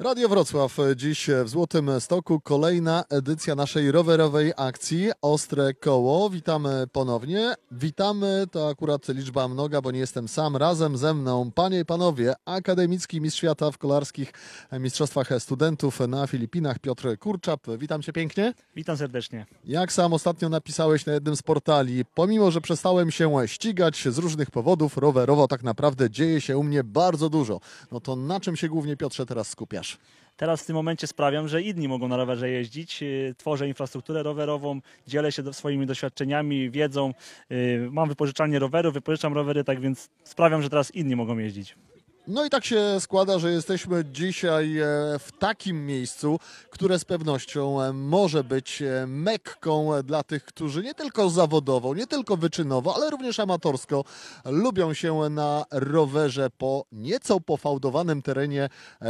Radio Wrocław dziś w Złotym Stoku kolejna edycja naszej rowerowej akcji Ostre Koło. Witamy ponownie. Witamy, to akurat liczba mnoga, bo nie jestem sam. Razem ze mną, panie i panowie, akademicki mistrz świata w kolarskich mistrzostwach studentów na Filipinach, Piotr Kurczap. Witam cię pięknie. Witam serdecznie. Jak sam ostatnio napisałeś na jednym z portali, pomimo, że przestałem się ścigać z różnych powodów, rowerowo tak naprawdę dzieje się u mnie bardzo dużo. No to na czym się głównie, Piotrze, teraz skupiasz? Teraz w tym momencie sprawiam, że inni mogą na rowerze jeździć. Yy, Tworzę infrastrukturę rowerową, dzielę się swoimi doświadczeniami, wiedzą. Yy, Mam wypożyczalnię rowerów, wypożyczam rowery, tak więc sprawiam, że teraz inni mogą jeździć. No i tak się składa, że jesteśmy dzisiaj e, w takim miejscu, które z pewnością e, może być e, mekką dla tych, którzy nie tylko zawodowo, nie tylko wyczynowo, ale również amatorsko lubią się na rowerze po nieco pofałdowanym terenie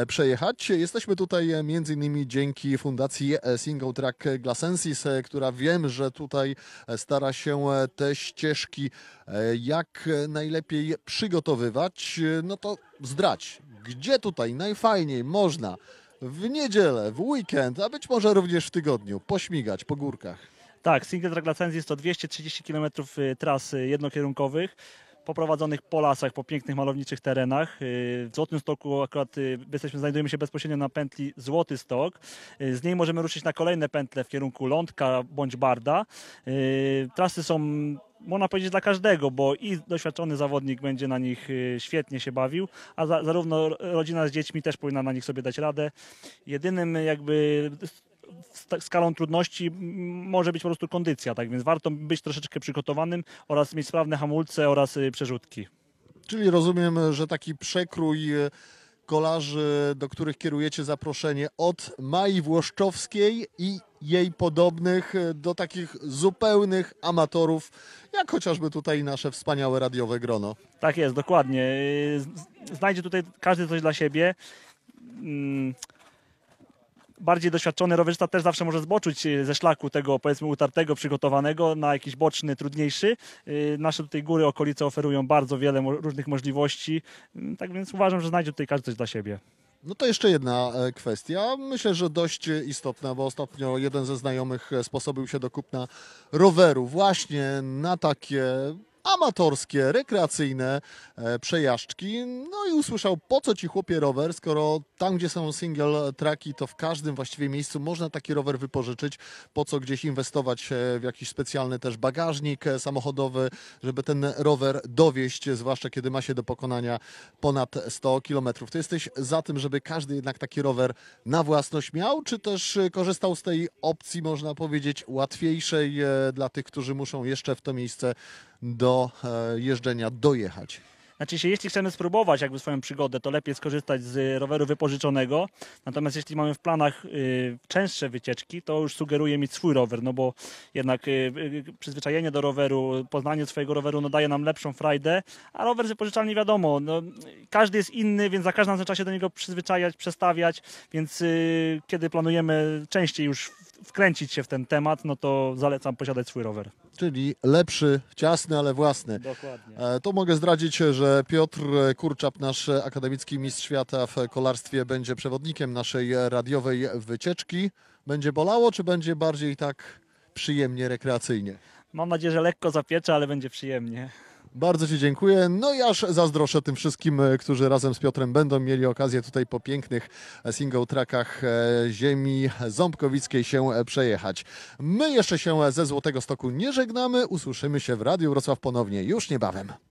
przejechać. Jesteśmy tutaj między innymi dzięki fundacji Single Track Glassensis, e, która wiem, że tutaj stara się te ścieżki jak najlepiej przygotowywać. No to zdrać, gdzie tutaj najfajniej można w niedzielę, w weekend, a być może również w tygodniu pośmigać po górkach. Tak, Single Track License to 230 km tras y, jednokierunkowych, poprowadzonych po lasach, po pięknych, malowniczych terenach. Y, W Złotym Stoku akurat y, jesteśmy, znajdujemy się bezpośrednio na pętli Złoty Stok. Z niej możemy ruszyć na kolejne pętle w kierunku Lądka bądź Barda. Trasy są, można powiedzieć, dla każdego, bo i doświadczony zawodnik będzie na nich y, świetnie się bawił, a za, zarówno rodzina z dziećmi też powinna na nich sobie dać radę. Jedynym jakby sta- skalą trudności może być po prostu kondycja, tak więc warto być troszeczkę przygotowanym oraz mieć sprawne hamulce oraz y, przerzutki. Czyli rozumiem, że taki przekrój e, kolarzy, do których kierujecie zaproszenie od Mai Włoszczowskiej i jej podobnych e, do takich zupełnych amatorów, jak chociażby tutaj nasze wspaniałe radiowe grono. Tak jest, dokładnie. Z- Znajdzie tutaj każdy coś dla siebie. Bardziej doświadczony rowerzysta też zawsze może zboczyć y, ze szlaku tego powiedzmy utartego, przygotowanego na jakiś boczny, trudniejszy. Y, Nasze tutaj góry, okolice oferują bardzo wiele różnych możliwości. Mm, Tak więc uważam, że znajdzie tutaj każdy coś dla siebie. No to jeszcze jedna e, kwestia, myślę, że dość e, istotna, bo ostatnio jeden ze znajomych e, sposobił się do kupna roweru właśnie na takie amatorskie, rekreacyjne e, przejażdżki. No i usłyszał, po co ci chłopie rower, skoro tam, gdzie są single tracki, to w każdym właściwie miejscu można taki rower wypożyczyć. Po co gdzieś inwestować e, w jakiś specjalny też bagażnik e, samochodowy, żeby ten rower dowieść, zwłaszcza kiedy ma się do pokonania ponad 100 km. Ty jesteś za tym, żeby każdy jednak taki rower na własność miał, czy też korzystał z tej opcji, można powiedzieć, łatwiejszej dla tych, którzy muszą jeszcze w to miejsce do e, jeżdżenia dojechać? Znaczy, jeśli- jeśli chcemy spróbować jakby swoją przygodę, to lepiej skorzystać z roweru wypożyczonego. Natomiast jeśli mamy w planach y, częstsze wycieczki, to już sugeruję mieć swój rower, no bo jednak y, y, przyzwyczajenie do roweru, poznanie swojego roweru no, daje nam lepszą frajdę, a rower z wypożyczalni wiadomo, no, każdy jest inny, więc za każdym razem trzeba się do niego przyzwyczajać, przestawiać, więc kiedy planujemy częściej już wkręcić się w ten temat, no to zalecam posiadać swój rower. Czyli lepszy, ciasny, ale własny. Dokładnie. E, To mogę zdradzić, że Piotr Kurczap, nasz akademicki mistrz świata w kolarstwie, będzie przewodnikiem naszej radiowej wycieczki. Będzie bolało, czy będzie bardziej tak przyjemnie, rekreacyjnie? Mam nadzieję, że lekko zapiecze, ale będzie przyjemnie. Bardzo Ci dziękuję. No i aż zazdroszczę tym wszystkim, e, którzy razem z Piotrem będą mieli okazję tutaj po pięknych e, single trackach e, ziemi ząbkowickiej się przejechać. My jeszcze się ze Złotego Stoku nie żegnamy. Usłyszymy się w Radiu Wrocław ponownie już niebawem.